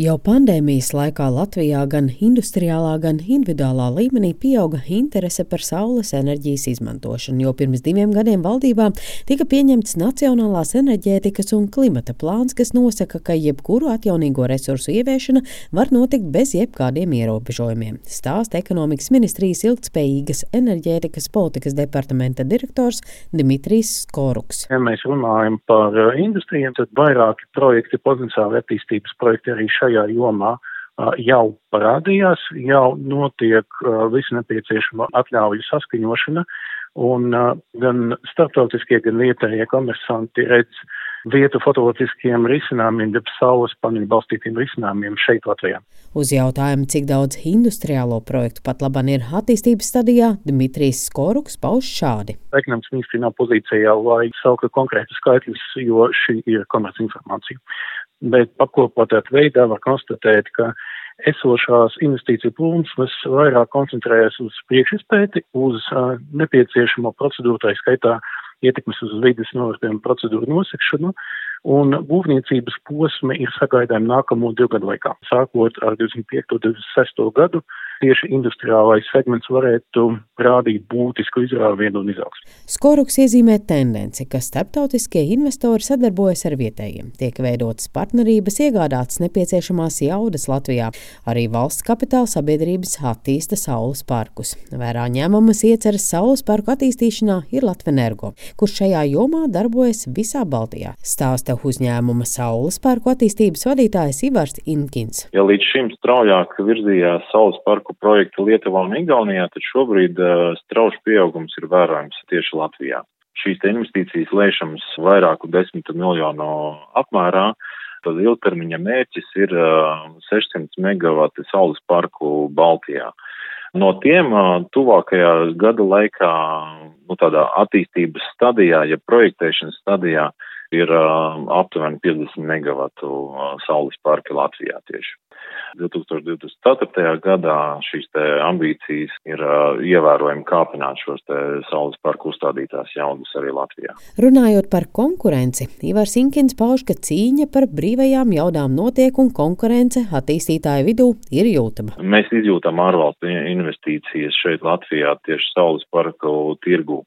Jau pandēmijas laikā Latvijā gan industriālā, gan individuālā līmenī pieauga interese par saules enerģijas izmantošanu, jo pirms diviem gadiem valdībā tika pieņemts Nacionālās enerģētikas un klimata plāns, kas nosaka, ka jebkuru atjaunīgo resursu ieviešana var notikt bez jebkādiem ierobežojumiem. Stāsta ekonomikas ministrijas ilgtspējīgas enerģētikas politikas departamenta direktors Dimitrijs Skoruks. Ja mēs runājam par industriju, tad vairāki projekti, potenciāli attīstības projekti arī šajā jomā jau parādījās, jau notiek visu nepieciešamo atļauju saskaņošana, un gan starptautiskie, gan vietējie komersanti redz vietu fotovoltiskiem risinājumiem, jeb saules paneļu balstītiem risinājumiem šeit Latvijā. Uz jautājumu, cik daudz industriālo projektu pat laban ir attīstības stadijā, Dimitrijs Skoruks pauž šādi. Ekonomikas ministrija nav pozīcijā, lai sauktu konkrētu skaitļus, jo šī ir komercinformācija bet pakopotā veidā var konstatēt, ka esošās investīciju plūsmas vairāk koncentrējas uz priekšizpēti, uz uh, nepieciešamo procedūru, tā skaitā ietekmes uz vidas novērtējumu procedūru nosekšanu, un būvniecības posmi ir sagaidām nākamo divu gadu laikā. Sākot ar 25. un 26. gadu, tieši industriālais segments varētu rādīt būtisku izrāvienu un izaugsmu. Skoruks iezīmē tendenci, ka starptautiskie investori sadarbojas ar vietējiem. Tiek veidotas partnerības, iegādātas nepieciešamās jaudas Latvijā. Arī valsts kapitāla sabiedrības attīsta saules parkus. Vērā ņemamas ieceras saules parku attīstīšanā ir Latvenergo, kurš šajā jomā darbojas visā Baltijā. Stāsta stāsta uzņēmuma Saules parku attīstības vadītājs Ivars Inkins. Ja līdz šim straujāk virzījās Saules parku projekti Lietuvā un Igaunijā, tad šobrīd uh, strauši pieaugums ir vērojams tieši Latvijā. Šīs investīcijas lēšams vairāku desmitu miljonu apmērā. Tad ilgtermiņa mērķis ir uh, 600 megawati saules parku Baltijā. No tiem uh, tuvākajā gada laikā, nu, tādā attīstības stadijā, ja projektēšanas stadijā, ir uh, aptuveni 50 megavatu uh, saules parki Latvijā tieši. 2024. gadā šīs ambīcijas ir ievērojami kāpināt šos saules parku uzstādītās jaudas arī Latvijā. Runājot par konkurenci, Ivars Inkins pauž, ka cīņa par brīvajām jaudām notiek un konkurence attīstītāju vidū ir jūtama. Mēs izjūtam ārvalstu investīcijas šeit Latvijā tieši saules parku tirgu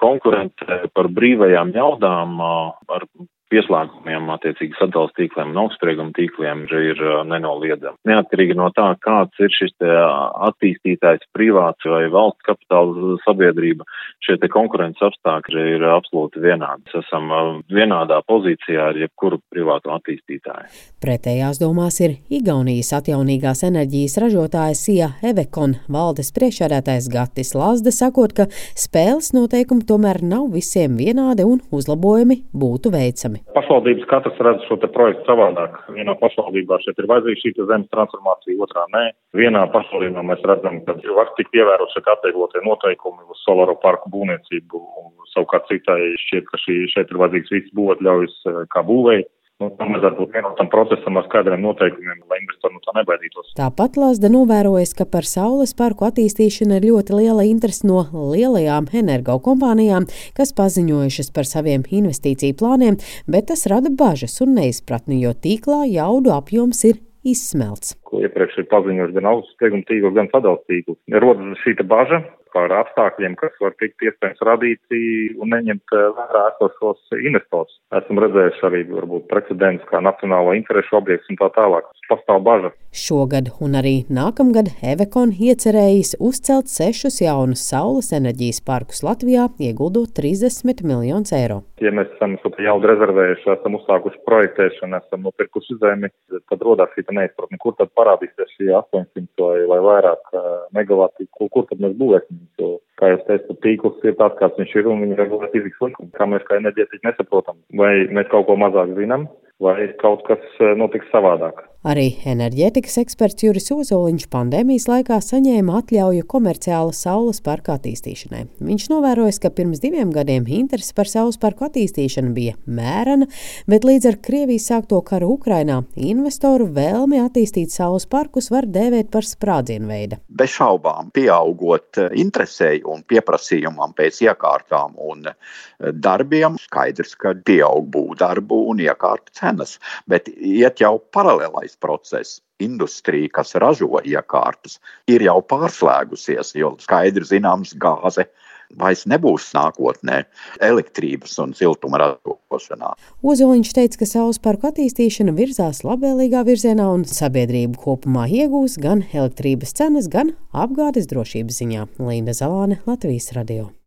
konkurence par brīvajām jaudām ar pieslēgumiem, attiecīgi sadalījuma tīkliem un augstsprieguma tīkliem ir nenoliedzama. Neatkarīgi no tā, kāds ir šis attīstītājs privāts vai valsts kapitāla sabiedrība, šie konkurences apstākļi ir absolūti vienādi. Mēs esam vienādā pozīcijā ar jebkuru privātu attīstītāju. Pretējās domās ir Igaunijas atjaunīgās enerģijas ražotāja Sija Evekon valdes priekšādātais Gatis Lazde, sakot, ka spēles noteikumi tomēr nav visiem vienādi un uzlabojumi būtu veicami. Pašvaldības katrs redz šo projektu savādāk. Vienā pašvaldībā šeit ir vajadzīga šī zemes transformācija, otrā nē. Vienā pašvaldībā mēs redzam, ka var tikt ievērot šie atvieglotie noteikumi uz solāro parku būvniecību, un savukārt citai šķiet, ka šī, šeit ir vajadzīgs viss būvatļaujas eh, kā būvēji. Nu, tam vajadzētu būt vienotam procesam ar skaidriem noteikumiem, lai investori no tā nebaidītos. Tāpat Lāsda novērojas, ka par saules parku attīstīšanu ir ļoti liela interese no lielajām energokompānijām, kas paziņojušas par saviem investīciju plāniem, bet tas rada bažas un neizpratni, jo tīklā jaudu apjoms ir izsmelts. Ko iepriekš ir paziņojuši gan augsts sprieguma tīkls, gan sadalījuma tīkls. Rodas šī bažas, par apstākļiem, kas var tikt iespējams radīti un neņemt eh, vērā esošos investors. Esam redzējuši arī varbūt precedents kā nacionālo interešu objekts un tā tālāk. Pastāv bažas. Šogad un arī nākamgad Evekon iecerējis uzcelt sešus jaunus saules enerģijas parkus Latvijā, ieguldot 30 miljonus eiro. Ja mēs esam jaudu rezervējuši, esam uzsākuši projektēšanu, esam nopirkuši zemi, tad rodās šī neizpratne, kur tad parādīsies šie 800 vai, vai vairāk eh, megawati, kur, kur tad mēs būvēsim So kā jau teicu, tīkls ir tāds, kāds viņš ir, un viņi regulē fizikas likumu. Kā mēs kā enerģētiķi nesaprotam, vai mēs kaut ko mazāk zinām, vai kaut kas eh, notiks savādāk. Arī enerģētikas eksperts Juris Ozoliņš pandēmijas laikā saņēma atļauju komerciāla saules parka attīstīšanai. Viņš novērojis, ka pirms diviem gadiem interese par saules parku attīstīšanu bija mērena, bet līdz ar Krievijas sākto karu Ukrainā investoru vēlmi attīstīt saules parkus var dēvēt par sprādzienu veidu. Bez šaubām, pieaugot eh, interesei un pieprasījumam pēc iekārtām un eh, darbiem, skaidrs, ka pieaug būvdarbu un iekārtu cenas, bet iet jau paralēlais process. Industrija, kas ražo iekārtas, ir jau pārslēgusies, jo skaidri zināms, gāze vairs nebūs nākotnē elektrības un siltuma ražošanā. Ozoliņš teica, ka saules parku attīstīšana virzās labvēlīgā virzienā un sabiedrība kopumā iegūs gan elektrības cenas, gan apgādes drošības ziņā. Līna Zalāne, Latvijas radio.